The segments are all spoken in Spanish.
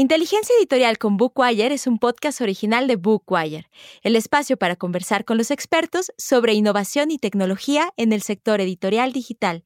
Inteligencia Editorial con Bookwire es un podcast original de Bookwire, el espacio para conversar con los expertos sobre innovación y tecnología en el sector editorial digital.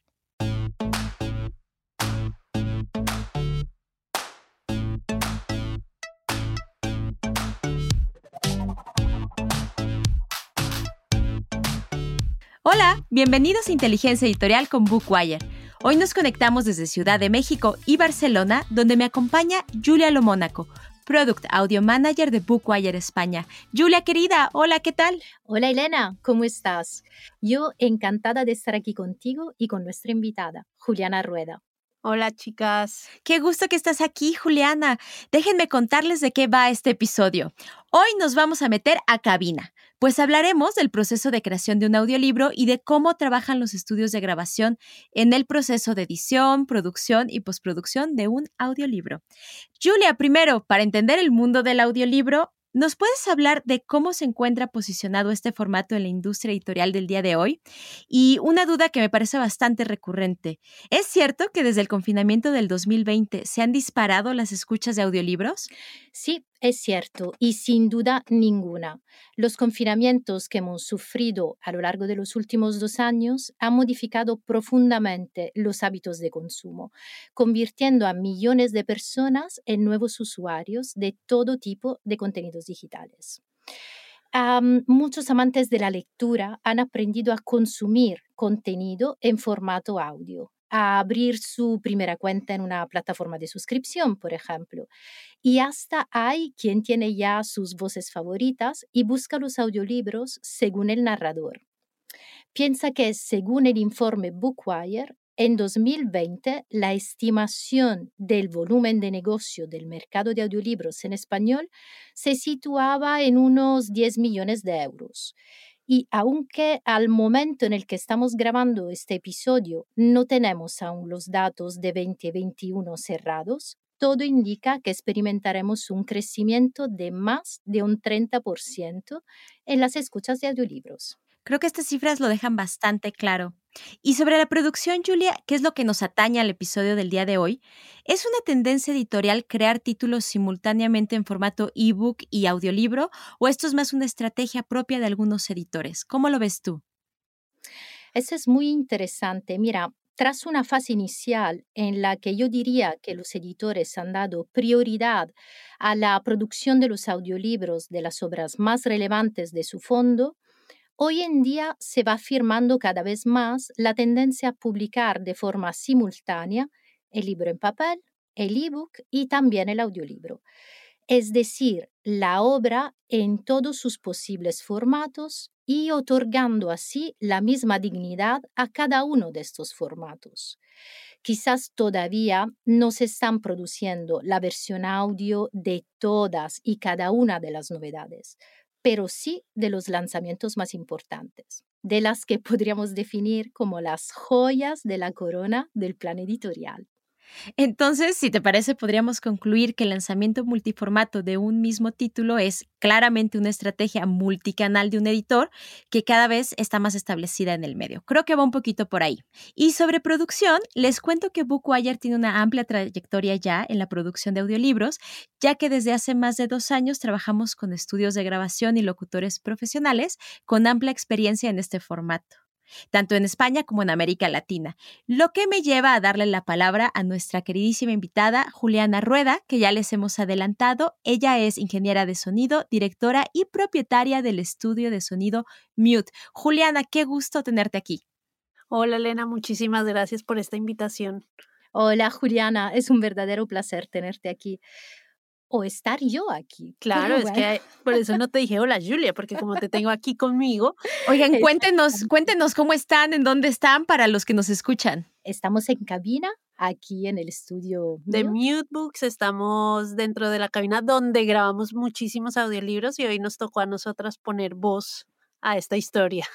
Hola, bienvenidos a Inteligencia Editorial con Bookwire Hoy nos conectamos desde Ciudad de México y Barcelona, donde me acompaña Julia Lomónaco, Product Audio Manager de Bookwire España. Julia, querida, hola, ¿qué tal? Hola, Elena, ¿cómo estás? Yo encantada de estar aquí contigo y con nuestra invitada, Juliana Rueda. Hola chicas. Qué gusto que estás aquí, Juliana. Déjenme contarles de qué va este episodio. Hoy nos vamos a meter a cabina, pues hablaremos del proceso de creación de un audiolibro y de cómo trabajan los estudios de grabación en el proceso de edición, producción y postproducción de un audiolibro. Julia, primero, para entender el mundo del audiolibro, ¿Nos puedes hablar de cómo se encuentra posicionado este formato en la industria editorial del día de hoy? Y una duda que me parece bastante recurrente. ¿Es cierto que desde el confinamiento del 2020 se han disparado las escuchas de audiolibros? Sí, es cierto, y sin duda ninguna. Los confinamientos que hemos sufrido a lo largo de los últimos dos años han modificado profundamente los hábitos de consumo, convirtiendo a millones de personas en nuevos usuarios de todo tipo de contenidos digitales. muchos amantes de la lectura han aprendido a consumir contenido en formato audio a abrir su primera cuenta en una plataforma de suscripción, por ejemplo. Y hasta hay quien tiene ya sus voces favoritas y busca los audiolibros según el narrador. Piensa que según el informe Bookwire, en 2020 la estimación del volumen de negocio del mercado de audiolibros en español se situaba en unos 10 millones de euros. Y aunque al momento en el que estamos grabando este episodio no tenemos aún los datos de 2021 cerrados, todo indica que experimentaremos un crecimiento de más de un 30% en las escuchas de audiolibros. Creo que estas cifras lo dejan bastante claro. Y sobre la producción, Julia, ¿qué es lo que nos atañe al episodio del día de hoy? ¿Es una tendencia editorial crear títulos simultáneamente en formato ebook y audiolibro o esto es más una estrategia propia de algunos editores? ¿Cómo lo ves tú? Eso es muy interesante. Mira, tras una fase inicial en la que yo diría que los editores han dado prioridad a la producción de los audiolibros de las obras más relevantes de su fondo, Hoy en día se va afirmando cada vez más la tendencia a publicar de forma simultánea el libro en papel, el ebook y también el audiolibro. Es decir, la obra en todos sus posibles formatos y otorgando así la misma dignidad a cada uno de estos formatos. Quizás todavía no se están produciendo la versión audio de todas y cada una de las novedades, pero sí de los lanzamientos más importantes, de las que podríamos definir como las joyas de la corona del plan editorial. Entonces, si te parece, podríamos concluir que el lanzamiento multiformato de un mismo título es claramente una estrategia multicanal de un editor que cada vez está más establecida en el medio. Creo que va un poquito por ahí. Y sobre producción, les cuento que Bookwire tiene una amplia trayectoria ya en la producción de audiolibros, ya que desde hace más de dos años trabajamos con estudios de grabación y locutores profesionales con amplia experiencia en este formato tanto en España como en América Latina. Lo que me lleva a darle la palabra a nuestra queridísima invitada, Juliana Rueda, que ya les hemos adelantado. Ella es ingeniera de sonido, directora y propietaria del estudio de sonido Mute. Juliana, qué gusto tenerte aquí. Hola Elena, muchísimas gracias por esta invitación. Hola Juliana, es un verdadero placer tenerte aquí o estar yo aquí. Claro, es que por eso no te dije hola Julia, porque como te tengo aquí conmigo. Oigan, cuéntenos, cuéntenos cómo están, en dónde están para los que nos escuchan. Estamos en cabina, aquí en el estudio de Mute Books. Estamos dentro de la cabina donde grabamos muchísimos audiolibros y hoy nos tocó a nosotras poner voz a esta historia.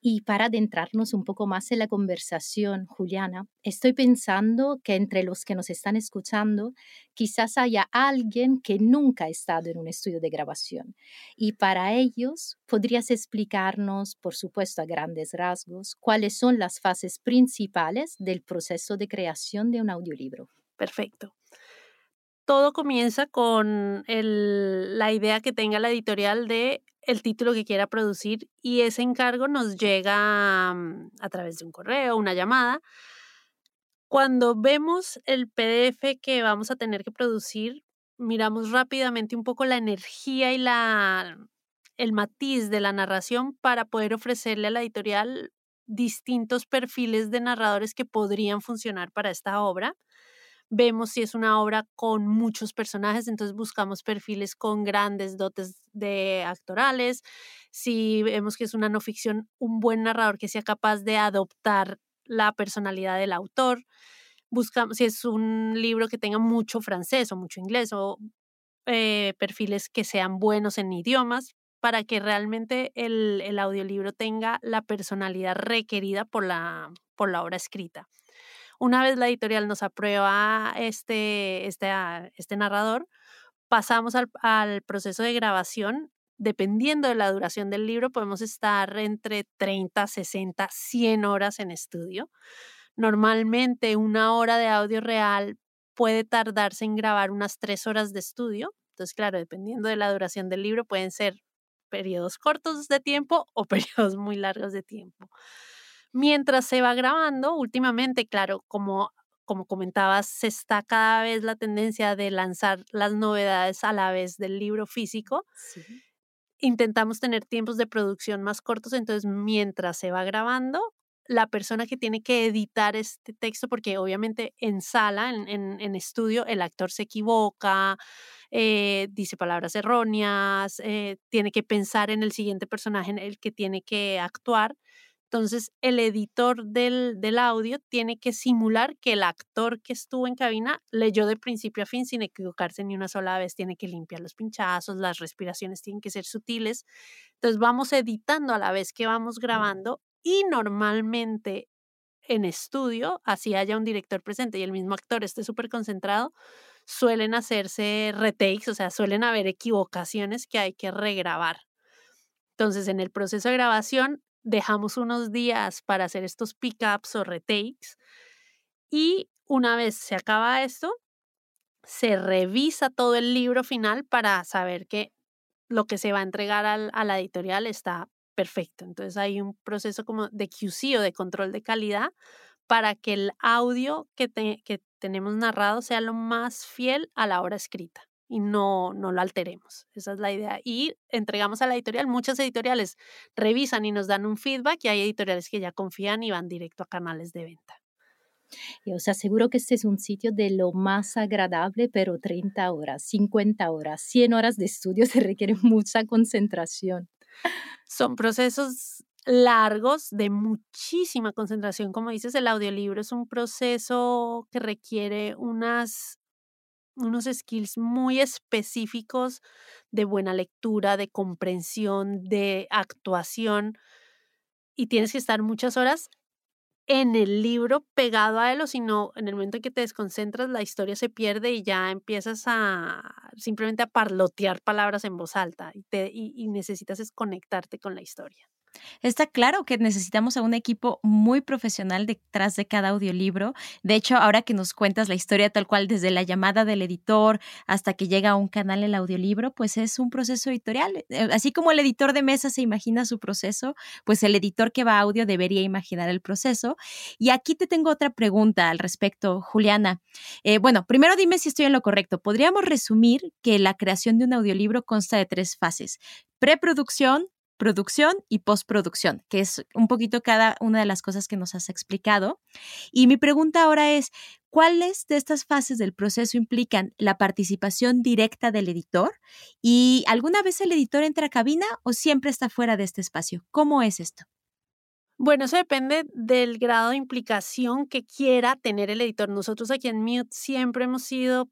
Y para adentrarnos un poco más en la conversación, Juliana, estoy pensando que entre los que nos están escuchando, quizás haya alguien que nunca ha estado en un estudio de grabación. Y para ellos, ¿podrías explicarnos, por supuesto a grandes rasgos, cuáles son las fases principales del proceso de creación de un audiolibro? Perfecto. todo comienza con la idea que tenga la editorial de el título que quiera producir y ese encargo nos llega mm, a través de un correo, una llamada. Cuando vemos el PDF que vamos a tener que producir, miramos rápidamente un poco la energía y la, el matiz de la narración para poder ofrecerle a la editorial distintos perfiles de narradores que podrían funcionar para esta obra. Vemos si es una obra con muchos personajes, entonces buscamos perfiles con grandes dotes de actorales. Si vemos que es una no ficción, un buen narrador que sea capaz de adoptar la personalidad del autor. Buscamos si es un libro que tenga mucho francés o mucho inglés o eh, perfiles que sean buenos en idiomas para que realmente el, el, audiolibro tenga la personalidad requerida por la, por la obra escrita. Una vez la editorial nos aprueba este, este, ah, este narrador, pasamos al, al proceso de grabación. Dependiendo de la duración del libro, podemos estar entre 30, 60, 100 horas en estudio. Normalmente una hora de audio real puede tardarse en grabar unas tres horas de estudio. Entonces, claro, dependiendo de la duración del libro, pueden ser periodos cortos de tiempo o periodos muy largos de tiempo. Mientras se va grabando, últimamente, claro, como, como comentabas, se está cada vez la tendencia de lanzar las novedades a la vez del libro físico. Intentamos tener tiempos de producción más cortos, entonces mientras se va grabando, la persona que tiene que editar este texto, porque obviamente en sala, en, en, estudio, el actor se equivoca, eh, dice palabras erróneas, eh, tiene que pensar en el siguiente personaje en el que tiene que actuar. Entonces, el editor del, del, audio tiene que simular que el actor que estuvo en cabina leyó de principio a fin sin equivocarse ni una sola vez. Tiene que limpiar los pinchazos, las respiraciones tienen que ser sutiles. Entonces, vamos editando a la vez que vamos grabando y normalmente en estudio, así haya un director presente y el mismo actor esté súper concentrado, suelen hacerse retakes, o sea, suelen haber equivocaciones que hay que regrabar. Entonces, en el proceso de grabación, dejamos unos días para hacer estos pickups o retakes y una vez se acaba esto, se revisa todo el libro final para saber que lo que se va a entregar a la editorial está perfecto. Entonces hay un proceso como de QC o de control de calidad para que el audio que, que tenemos narrado sea lo más fiel a la obra escrita y no, no lo alteremos. Esa es la idea. Y entregamos a la editorial. Muchas editoriales revisan y nos dan un feedback y hay editoriales que ya confían y van directo a canales de venta. Y os aseguro que este es un sitio de lo más agradable, pero 30 horas, 50 horas, 100 horas de estudio se requiere mucha concentración. Son procesos largos de muchísima concentración. Como dices, el audiolibro es un proceso que requiere unas, unos skills muy específicos de buena lectura, de comprensión, de actuación. Y tienes que estar muchas horas en el libro pegado a él o si no, en el momento en que te desconcentras, la historia se pierde y ya empiezas a simplemente a parlotear palabras en voz alta y, y necesitas desconectarte con la historia. Está claro que necesitamos a un equipo muy profesional detrás de cada audiolibro. De hecho, ahora que nos cuentas la historia tal cual desde la llamada del editor hasta que llega a un canal el audiolibro, pues es un proceso editorial. Eh, así como el editor de mesa se imagina su proceso, pues el editor que va a audio debería imaginar el proceso. Y aquí te tengo otra pregunta al respecto, Juliana. Eh, bueno, primero dime si estoy en lo correcto. Podríamos resumir que la creación de un audiolibro consta de tres fases. Preproducción, producción y postproducción, que es un poquito cada una de las cosas que nos has explicado. Y mi pregunta ahora es, ¿cuáles de estas fases del proceso implican la participación directa del editor? ¿Y alguna vez el editor entra a cabina o siempre está fuera de este espacio? ¿Cómo es esto? Bueno, eso depende del grado de implicación que quiera tener el editor. Nosotros aquí en Mute siempre hemos sido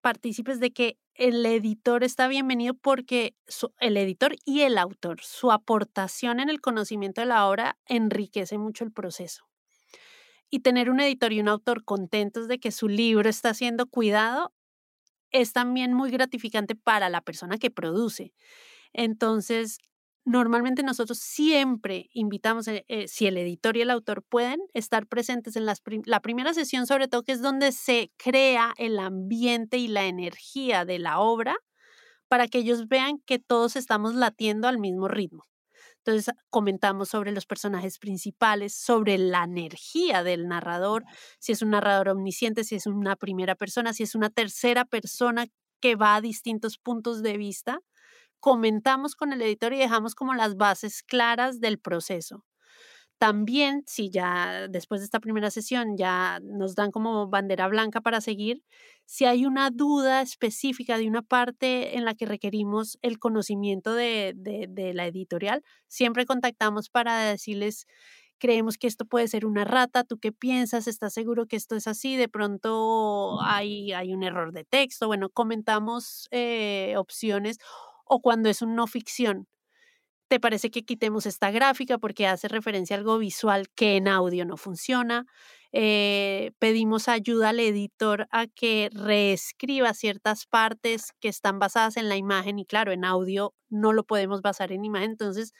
partícipes de que el editor está bienvenido porque el editor y el autor, su aportación en el conocimiento de la obra enriquece mucho el proceso. Y tener un editor y un autor contentos de que su libro está siendo cuidado es también muy gratificante para la persona que produce. Entonces, normalmente nosotros siempre invitamos, eh, eh, si el editor y el autor pueden, estar presentes en las la primera sesión, sobre todo que es donde se crea el ambiente y la energía de la obra, para que ellos vean que todos estamos latiendo al mismo ritmo. Entonces comentamos sobre los personajes principales, sobre la energía del narrador, si es un narrador omnisciente, si es una primera persona, si es una tercera persona que va a distintos puntos de vista comentamos con el editor y dejamos como las bases claras del proceso. También, si ya después de esta primera sesión ya nos dan como bandera blanca para seguir, si hay una duda específica de una parte en la que requerimos el conocimiento de, de, la editorial, siempre contactamos para decirles, creemos que esto puede ser una rata, ¿tú qué piensas? ¿Estás seguro que esto es así? De pronto hay, hay un error de texto. Bueno, comentamos eh, opciones o cuando es un no ficción. ¿Te parece que quitemos esta gráfica porque hace referencia a algo visual que en audio no funciona? Eh, pedimos ayuda al editor a que reescriba ciertas partes que están basadas en la imagen y claro, en audio no lo podemos basar en imagen. Entonces,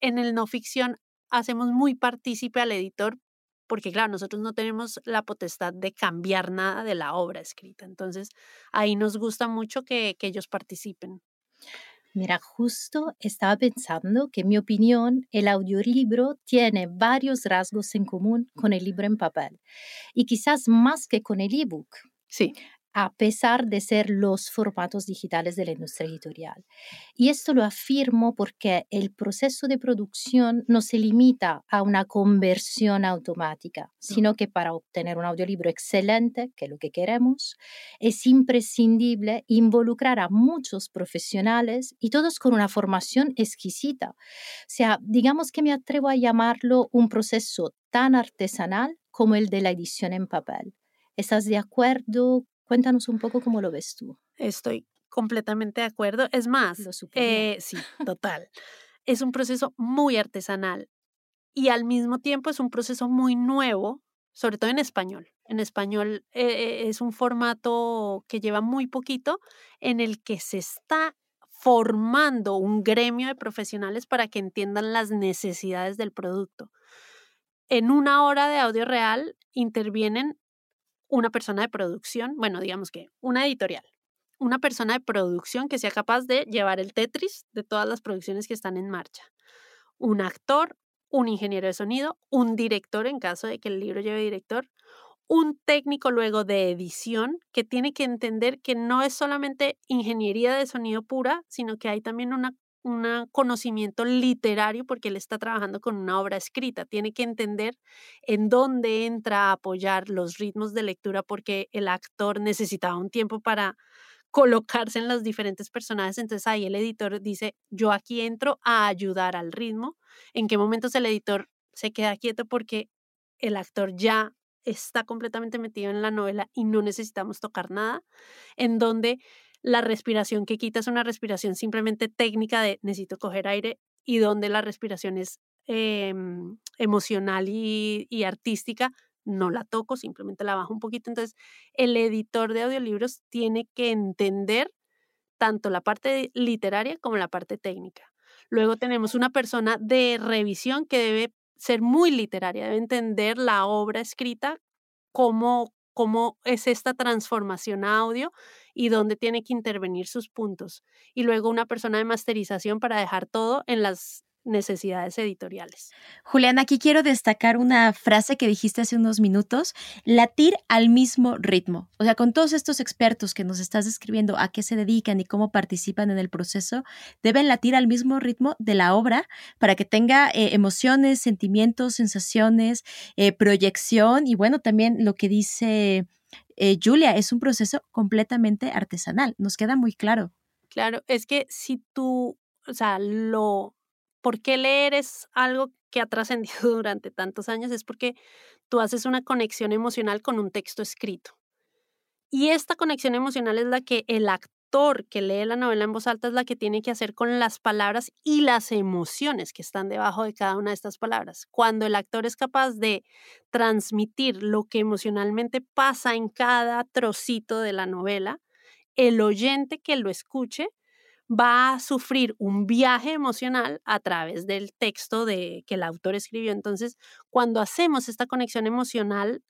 en el no ficción hacemos muy partícipe al editor porque claro, nosotros no tenemos la potestad de cambiar nada de la obra escrita. Entonces, ahí nos gusta mucho que, que ellos participen. Mira, justo estaba pensando que en mi opinión el audiolibro tiene varios rasgos en común con el libro en papel y quizás más que con el ebook. Sí a pesar de ser los formatos digitales de la industria editorial. Y esto lo afirmo porque el proceso de producción no se limita a una conversión automática, sino que para obtener un audiolibro excelente, que es lo que queremos, es imprescindible involucrar a muchos profesionales y todos con una formación exquisita. O sea, digamos que me atrevo a llamarlo un proceso tan artesanal como el de la edición en papel. ¿Estás de acuerdo Cuéntanos un poco cómo lo ves tú. Estoy completamente de acuerdo. Es más, eh, sí, total. es un proceso muy artesanal y al mismo tiempo es un proceso muy nuevo, sobre todo en español. En español eh, es un formato que lleva muy poquito en el que se está formando un gremio de profesionales para que entiendan las necesidades del producto. En una hora de audio real intervienen una persona de producción, bueno, digamos que una editorial, una persona de producción que sea capaz de llevar el Tetris de todas las producciones que están en marcha, un actor, un ingeniero de sonido, un director en caso de que el libro lleve director, un técnico luego de edición que tiene que entender que no es solamente ingeniería de sonido pura, sino que hay también una un conocimiento literario porque él está trabajando con una obra escrita. Tiene que entender en dónde entra a apoyar los ritmos de lectura porque el actor necesitaba un tiempo para colocarse en los diferentes personajes. Entonces ahí el editor dice, yo aquí entro a ayudar al ritmo. ¿En qué momentos el editor se queda quieto porque el actor ya está completamente metido en la novela y no necesitamos tocar nada? En donde la respiración que quita es una respiración simplemente técnica de necesito coger aire y donde la respiración es em, emocional y, y artística, no la toco, simplemente la bajo un poquito. Entonces, el editor de audiolibros tiene que entender tanto la parte literaria como la parte técnica. Luego tenemos una persona de revisión que debe ser muy literaria, debe entender la obra escrita, cómo, cómo es esta transformación a audio y dónde tiene que intervenir sus puntos. Y luego una persona de masterización para dejar todo en las necesidades editoriales. Julián, aquí quiero destacar una frase que dijiste hace unos minutos, latir al mismo ritmo. O sea, con todos estos expertos que nos estás describiendo a qué se dedican y cómo participan en el proceso, deben latir al mismo ritmo de la obra para que tenga eh, emociones, sentimientos, sensaciones, eh, proyección y bueno, también lo que dice eh, Julia, es un proceso completamente artesanal, nos queda muy claro. Claro, es que si tú, o sea, lo, ¿por qué leer es algo que ha trascendido durante tantos años? Es porque tú haces una conexión emocional con un texto escrito. Y esta conexión emocional es la que el actor que lee la novela en voz alta es la que tiene que hacer con las palabras y las emociones que están debajo de cada una de estas palabras. Cuando el actor es capaz de transmitir lo que emocionalmente pasa en cada trocito de la novela, el oyente que lo escuche va a sufrir un viaje emocional a través del texto de, que el autor escribió. Entonces, cuando hacemos esta conexión emocional,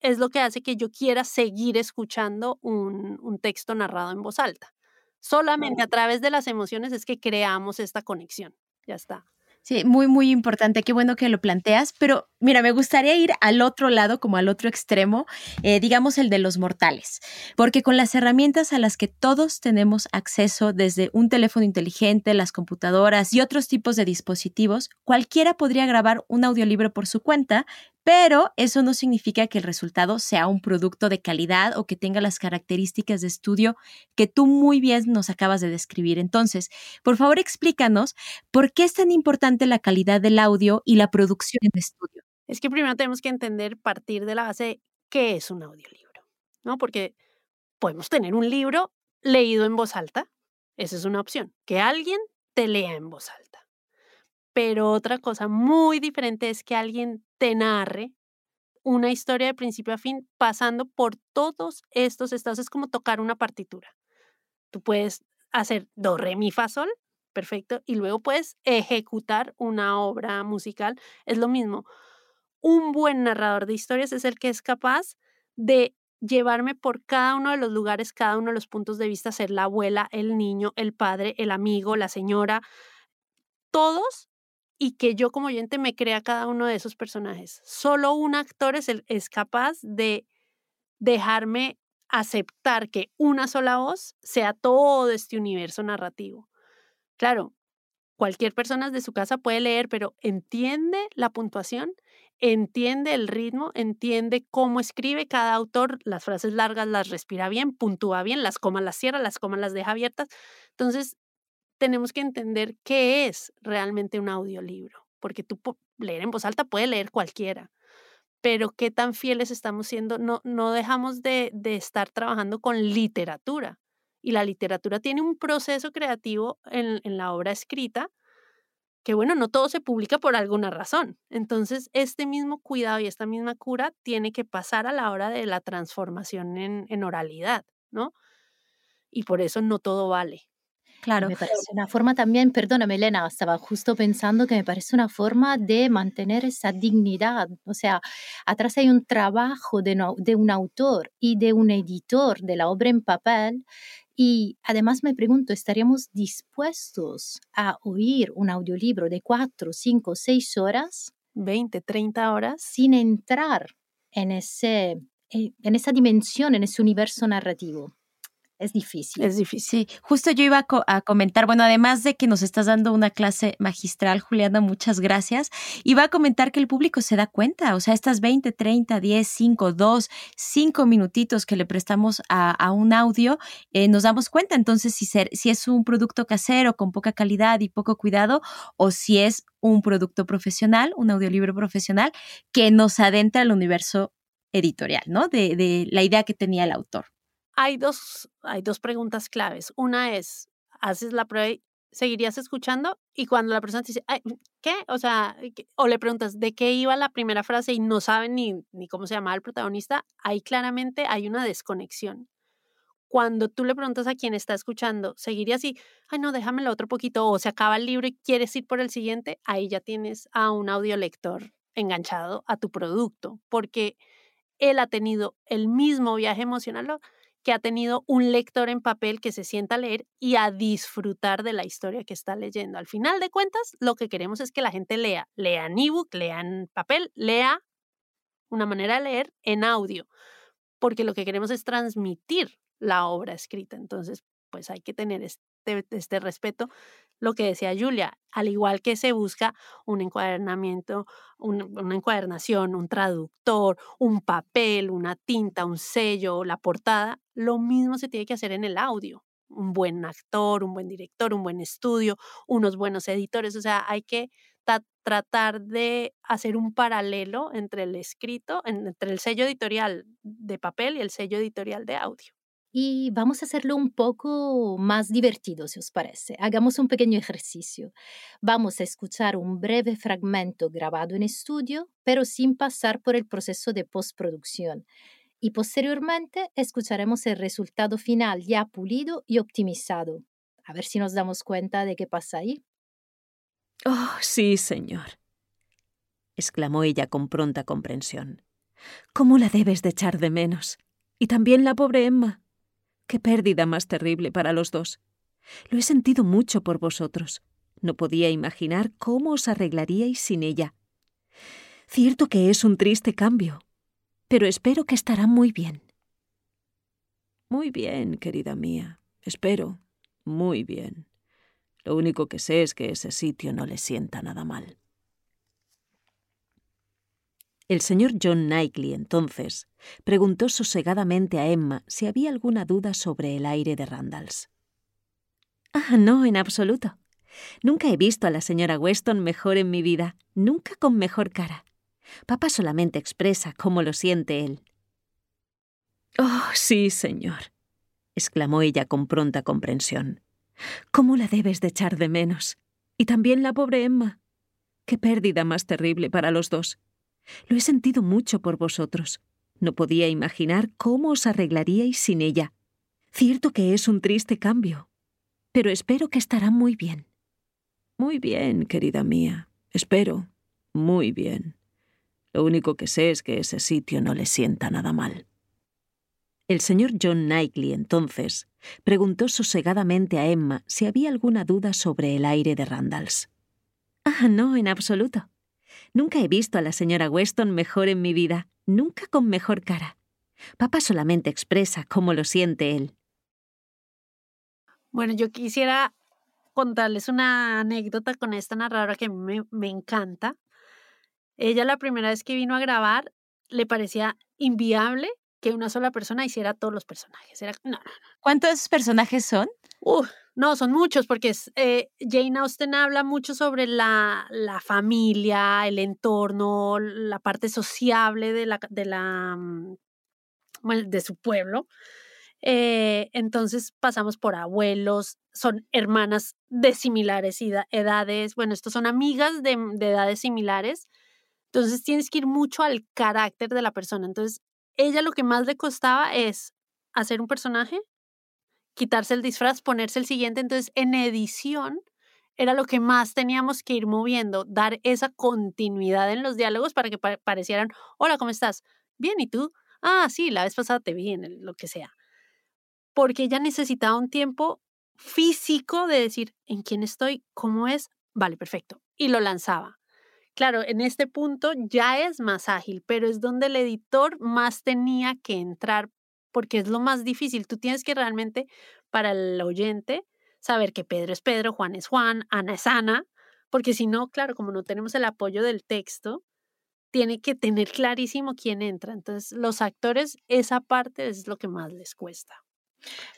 es lo que hace que yo quiera seguir escuchando un, un texto narrado en voz alta. Solamente a través de las emociones es que creamos esta conexión. Ya está. Sí, muy, muy importante. Qué bueno que lo planteas. Pero mira, me gustaría ir al otro lado, como al otro extremo, eh, digamos el de los mortales. Porque con las herramientas a las que todos tenemos acceso, desde un teléfono inteligente, las computadoras y otros tipos de dispositivos, cualquiera podría grabar un audiolibro por su cuenta, pero eso no significa que el resultado sea un producto de calidad o que tenga las características de estudio que tú muy bien nos acabas de describir. Entonces, por favor, explícanos por qué es tan importante la calidad del audio y la producción en estudio. Es que primero tenemos que entender, partir de la base de qué es un audiolibro, ¿no? Porque podemos tener un libro leído en voz alta, esa es una opción, que alguien te lea en voz alta. Pero otra cosa muy diferente es que alguien te narre una historia de principio a fin pasando por todos estos estados. Es como tocar una partitura. Tú puedes hacer do, re, mi, fa, sol, perfecto, y luego puedes ejecutar una obra musical. Es lo mismo. Un buen narrador de historias es el que es capaz de llevarme por cada uno de los lugares, cada uno de los puntos de vista, ser la abuela, el niño, el padre, el amigo, la señora, todos y que yo como oyente me crea cada uno de esos personajes. Solo un actor es, es capaz de dejarme aceptar que una sola voz sea todo este universo narrativo. Claro, cualquier persona de su casa puede leer, pero entiende la puntuación, entiende el ritmo, entiende cómo escribe cada autor, las frases largas las respira bien, puntúa bien, las comas las cierra, las comas las deja abiertas. Entonces, tenemos que entender qué es realmente un audiolibro, porque tú leer en voz alta puede leer cualquiera, pero qué tan fieles estamos siendo, no, no dejamos de, de estar trabajando con literatura. Y la literatura tiene un proceso creativo en, en la obra escrita, que bueno, no todo se publica por alguna razón. Entonces, este mismo cuidado y esta misma cura tiene que pasar a la hora de la transformación en, en oralidad, ¿no? Y por eso no todo vale. Claro. Me parece una forma también, perdóname Elena, estaba justo pensando que me parece una forma de mantener esa dignidad. O sea, atrás hay un trabajo de, de un autor y de un editor de la obra en papel y además me pregunto, ¿estaríamos dispuestos a oír un audiolibro de cuatro, cinco, seis horas? 20, 30 horas. Sin entrar en, ese, eh, en esa dimensión, en ese universo narrativo es difícil. Es difícil. justo yo iba a, comentar, bueno, además de que nos estás dando una clase magistral, Juliana, muchas gracias, iba a comentar que el público se da cuenta, o sea, estas 20, 30, 10, 5, 2, 5 minutitos que le prestamos a, un audio, eh, nos damos cuenta entonces si, ser, si es un producto casero con poca calidad y poco cuidado o si es un producto profesional, un audiolibro profesional que nos adentra al universo editorial, ¿no? De, de la idea que tenía el autor hay dos, hay dos preguntas claves. Una es, haces la prueba y seguirías escuchando y cuando la persona te dice, ¿qué? O sea, o le preguntas de qué iba la primera frase y no saben ni, ni cómo se llamaba el protagonista, ahí claramente hay una desconexión. Cuando tú le preguntas a quien está escuchando, ¿seguiría así? Ay, no, déjamelo otro poquito, o se acaba el libro y quieres ir por el siguiente, ahí ya tienes a un audiolector enganchado a tu producto, porque él ha tenido el mismo viaje emocional que ha tenido un lector en papel que se sienta a leer y a disfrutar de la historia que está leyendo. Al final de cuentas, lo que queremos es que la gente lea, lea en ebook, lea en papel, lea una manera de leer en audio, porque lo que queremos es transmitir la obra escrita. Entonces, pues hay que tener este, este respeto lo que decía Julia, al igual que se busca un encuadernamiento, una encuadernación, un traductor, un papel, una tinta, un sello, la portada, lo mismo se tiene que hacer en el audio. Un buen actor, un buen director, un buen estudio, unos buenos editores, o sea, hay que tratar de hacer un paralelo entre el escrito, entre el sello editorial de papel y el sello editorial de audio y vamos a hacerlo un poco más divertido, si os parece. Hagamos un pequeño ejercicio. Vamos a escuchar un breve fragmento grabado en estudio, pero sin pasar por el proceso de postproducción. Y posteriormente escucharemos el resultado final ya pulido y optimizado. A ver si nos damos cuenta de qué pasa ahí. Oh, sí, señor, exclamó ella con pronta comprensión. ¿Cómo la debes de echar de menos? Y también la pobre Emma. Qué pérdida más terrible para los dos. Lo he sentido mucho por vosotros. No podía imaginar cómo os arreglaríais sin ella. Cierto que es un triste cambio, pero espero que estará muy bien. Muy bien, querida mía. Espero. Muy bien. Lo único que sé es que ese sitio no le sienta nada mal. El señor John Knightley, entonces, preguntó sosegadamente a Emma si había alguna duda sobre el aire de Randalls. Ah, no, en absoluto. Nunca he visto a la señora Weston mejor en mi vida, nunca con mejor cara. Papá solamente expresa cómo lo siente él. Oh, sí, señor, exclamó ella con pronta comprensión. ¿Cómo la debes de echar de menos? Y también la pobre Emma. Qué pérdida más terrible para los dos. Lo he sentido mucho por vosotros. No podía imaginar cómo os arreglaríais sin ella. Cierto que es un triste cambio, pero espero que estará muy bien. Muy bien, querida mía. Espero. Muy bien. Lo único que sé es que ese sitio no le sienta nada mal. El señor John Knightley, entonces, preguntó sosegadamente a Emma si había alguna duda sobre el aire de Randalls. Ah, no, en absoluto. Nunca he visto a la señora Weston mejor en mi vida, nunca con mejor cara. Papá solamente expresa cómo lo siente él. Bueno, yo quisiera contarles una anécdota con esta narradora que me, me encanta. Ella la primera vez que vino a grabar le parecía inviable que una sola persona hiciera todos los personajes. Era, no, no, no. ¿Cuántos personajes son? Uh, no, son muchos, porque eh, Jane Austen habla mucho sobre la, la, familia, el entorno, la parte sociable de, la, de, la, mm, de su pueblo. Eh, entonces pasamos por abuelos, son hermanas de similares edades, bueno, estos son amigas de, de edades similares, entonces tienes que ir mucho al carácter de la persona. Entonces, ella lo que más le costaba es hacer un personaje, quitarse el disfraz, ponerse el siguiente, entonces en edición era lo que más teníamos que ir moviendo, dar esa continuidad en los diálogos para que parecieran, hola, ¿cómo estás? Bien, ¿y tú? Ah, sí, la vez pasada te vi en lo que sea porque ella necesitaba un tiempo físico de decir en quién estoy, cómo es, vale, perfecto, y lo lanzaba. Claro, en este punto ya es más ágil, pero es donde el editor más tenía que entrar porque es lo más difícil. Tú tienes que realmente, para el oyente, saber que Pedro es Pedro, Juan es Juan, Ana es Ana, porque si no, claro, como no tenemos el apoyo del texto, tiene que tener clarísimo quién entra. Entonces, los actores, esa parte es lo que más les cuesta.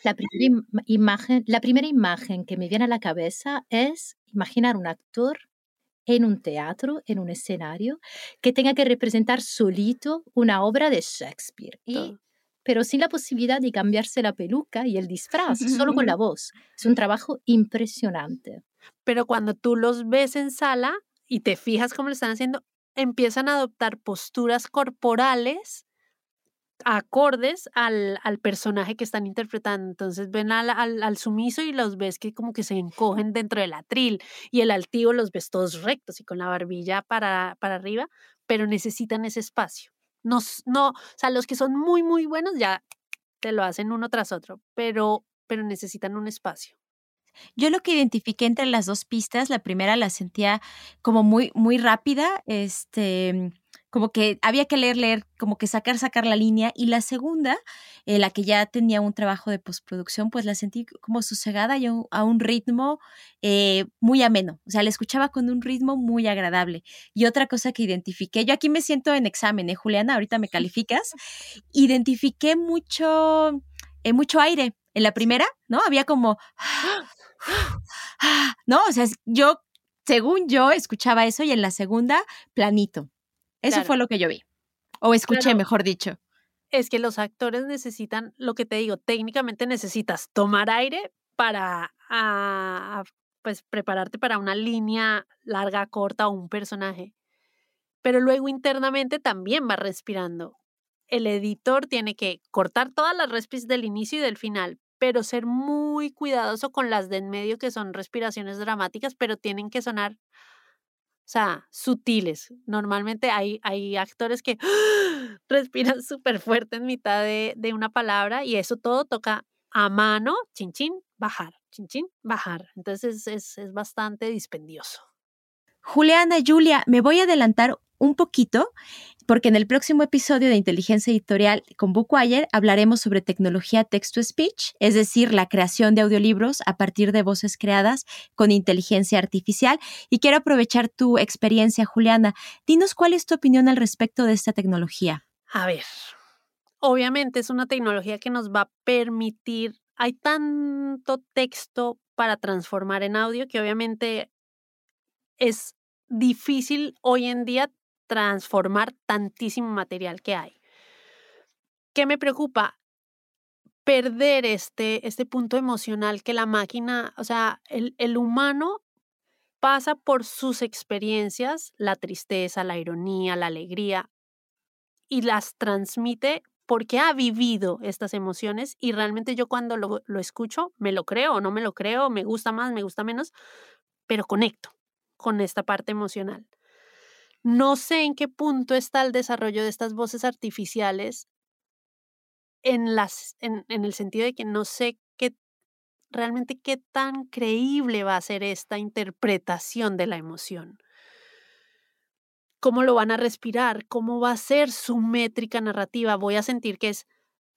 La primera, imagen, la primera imagen que me viene a la cabeza es imaginar un actor en un teatro, en un escenario, que tenga que representar solito una obra de Shakespeare. Pero sin la posibilidad de cambiarse la peluca y el disfraz, solo con la voz. Es un trabajo impresionante. Pero cuando tú los ves en sala y te fijas cómo lo están haciendo, empiezan a adoptar posturas corporales acordes al, al, personaje que están interpretando. Entonces ven al, al, sumiso y los ves que como que se encogen dentro del atril y el altivo los ves todos rectos y con la barbilla para, para arriba, pero necesitan ese espacio. No, no, o sea, los que son muy, muy buenos ya te lo hacen uno tras otro, pero, pero necesitan un espacio. Yo lo que identifiqué entre las dos pistas, la primera la sentía como muy, muy rápida, este, como que había que leer, leer, como que sacar, sacar la línea. Y la segunda, eh, la que ya tenía un trabajo de postproducción, pues la sentí como sosegada y a un, ritmo eh, muy ameno. O sea, la escuchaba con un ritmo muy agradable. Y otra cosa que identifiqué, yo aquí me siento en examen, ¿eh, Juliana? Ahorita me calificas. Identifiqué mucho, eh, mucho aire. En la primera, ¿no? Había como... No, o sea, yo, según yo, escuchaba eso y en la segunda, planito. Eso fue lo que yo vi. O escuché, mejor dicho. Es que los actores necesitan, lo que te digo, técnicamente necesitas tomar aire para ah, pues prepararte para una línea larga, corta o un personaje. Pero luego internamente también va respirando. El editor tiene que cortar todas las respires del inicio y del final pero ser muy cuidadoso con las de en medio que son respiraciones dramáticas, pero tienen que sonar, o sea, sutiles. Normalmente hay, hay actores que respiran súper fuerte en mitad de, de, una palabra y eso todo toca a mano, chin chin, bajar, chin chin, bajar. Entonces es, es bastante dispendioso. Juliana, Julia, me voy a adelantar un poquito porque en el próximo episodio de Inteligencia Editorial con Bookwire hablaremos sobre tecnología text-to-speech, es decir, la creación de audiolibros a partir de voces creadas con inteligencia artificial. Y quiero aprovechar tu experiencia, Juliana. Dinos cuál es tu opinión al respecto de esta tecnología. A ver, obviamente es una tecnología que nos va a permitir, hay tanto texto para transformar en audio que obviamente es difícil hoy en día transformar tantísimo material que hay. ¿Qué me preocupa? Perder este, este punto emocional que la máquina, o sea, el, el humano pasa por sus experiencias, la tristeza, la ironía, la alegría, y las transmite porque ha vivido estas emociones y realmente yo cuando lo, lo, escucho, me lo creo o no me lo creo, me gusta más, me gusta menos, pero conecto con esta parte emocional. No sé en qué punto está el desarrollo de estas voces artificiales en, las, en, en el sentido de que no sé qué realmente qué tan creíble va a ser esta interpretación de la emoción. ¿Cómo lo van a respirar? ¿Cómo va a ser su métrica narrativa? ¿Voy a sentir que es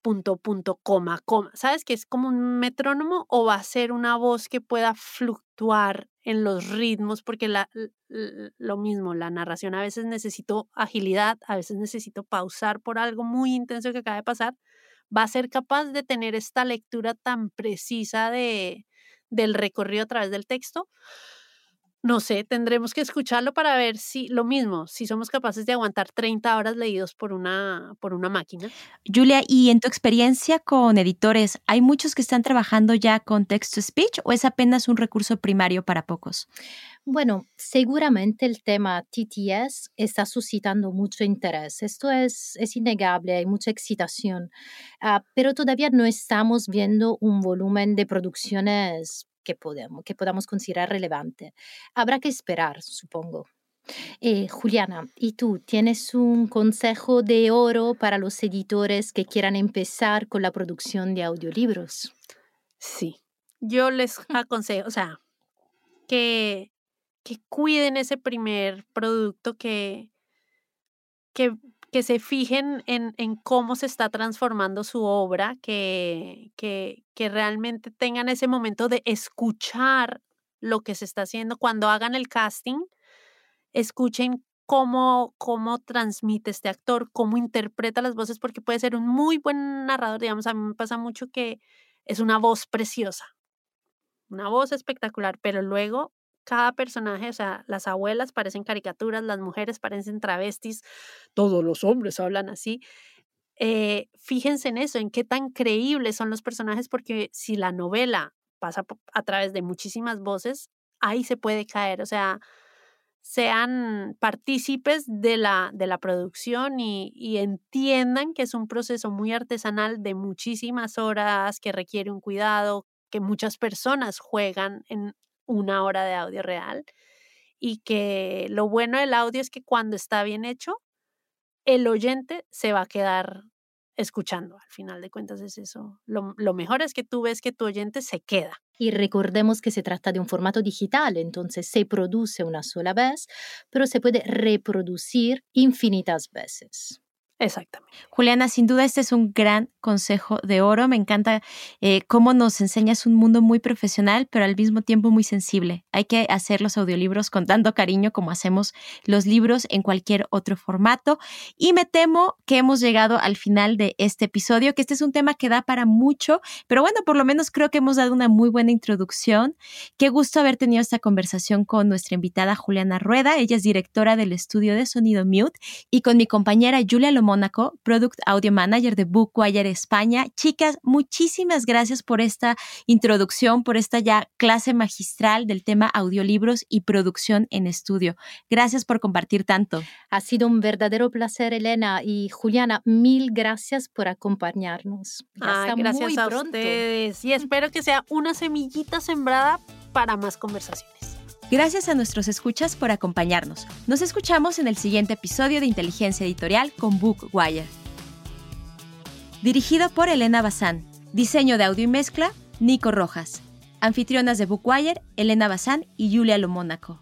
punto, punto, coma, coma. ¿Sabes que es como un metrónomo o va a ser una voz que pueda fluctuar en los ritmos? Porque la, lo mismo, la narración a veces necesito agilidad, a veces necesito pausar por algo muy intenso que acaba de pasar. Va a ser capaz de tener esta lectura tan precisa de, del recorrido a través del texto no sé, tendremos que escucharlo para ver si lo mismo, si somos capaces de aguantar 30 horas leídos por una, por una máquina. Julia, ¿y en tu experiencia con editores, hay muchos que están trabajando ya con text-to-speech o es apenas un recurso primario para pocos? Bueno, seguramente el tema TTS está suscitando mucho interés. Esto es, es innegable, hay mucha excitación, uh, pero todavía no estamos viendo un volumen de producciones que, podemos, que podamos considerar relevante. Habrá que esperar, supongo. Eh, Juliana, ¿y tú tienes un consejo de oro para los editores que quieran empezar con la producción de audiolibros? Sí, yo les aconsejo, o sea, que, que cuiden ese primer producto que, que que se fijen en, en, cómo se está transformando su obra, que, que, que realmente tengan ese momento de escuchar lo que se está haciendo. Cuando hagan el casting, escuchen cómo, cómo transmite este actor, cómo interpreta las voces, porque puede ser un muy buen narrador. Digamos, a mí me pasa mucho que es una voz preciosa, una voz espectacular, pero luego cada personaje, o sea, las abuelas parecen caricaturas, las mujeres parecen travestis, todos los hombres hablan así. Eh, fíjense en eso, en qué tan creíbles son los personajes, porque si la novela pasa a través de muchísimas voces, ahí se puede caer, o sea, sean partícipes de la, de la producción y, y, entiendan que es un proceso muy artesanal de muchísimas horas, que requiere un cuidado, que muchas personas juegan en una hora de audio real y que lo bueno del audio es que cuando está bien hecho, el oyente se va a quedar escuchando. Al final de cuentas es eso. Lo, mejor es que tú ves que tu oyente se queda. Y recordemos que se trata de un formato digital, entonces se produce una sola vez, pero se puede reproducir infinitas veces. Exactamente. Juliana, sin duda este es un gran consejo de oro. Me encanta eh, cómo nos enseñas un mundo muy profesional, pero al mismo tiempo muy sensible. Hay que hacer los audiolibros con tanto cariño como hacemos los libros en cualquier otro formato. Y me temo que hemos llegado al final de este episodio, que este es un tema que da para mucho, pero bueno, por lo menos creo que hemos dado una muy buena introducción. Qué gusto haber tenido esta conversación con nuestra invitada Juliana Rueda. Ella es directora del estudio de sonido Mute y con mi compañera Julia Lomo Mónaco, Product Audio Manager de Bookwire España. Chicas, muchísimas gracias por esta introducción, por esta ya clase magistral del tema audiolibros y producción en estudio. Gracias por compartir tanto. Ha sido un verdadero placer, Elena y Juliana. Mil gracias por acompañarnos. gracias a ustedes y espero que sea una semillita sembrada para más conversaciones. Gracias a nuestros escuchas por acompañarnos. Nos escuchamos en el siguiente episodio de Inteligencia Editorial con Bookwire. Dirigido por Elena Bazán. Diseño de audio y mezcla, Nico Rojas. Anfitrionas de Bookwire, Elena Bazán y Julia Lomónaco.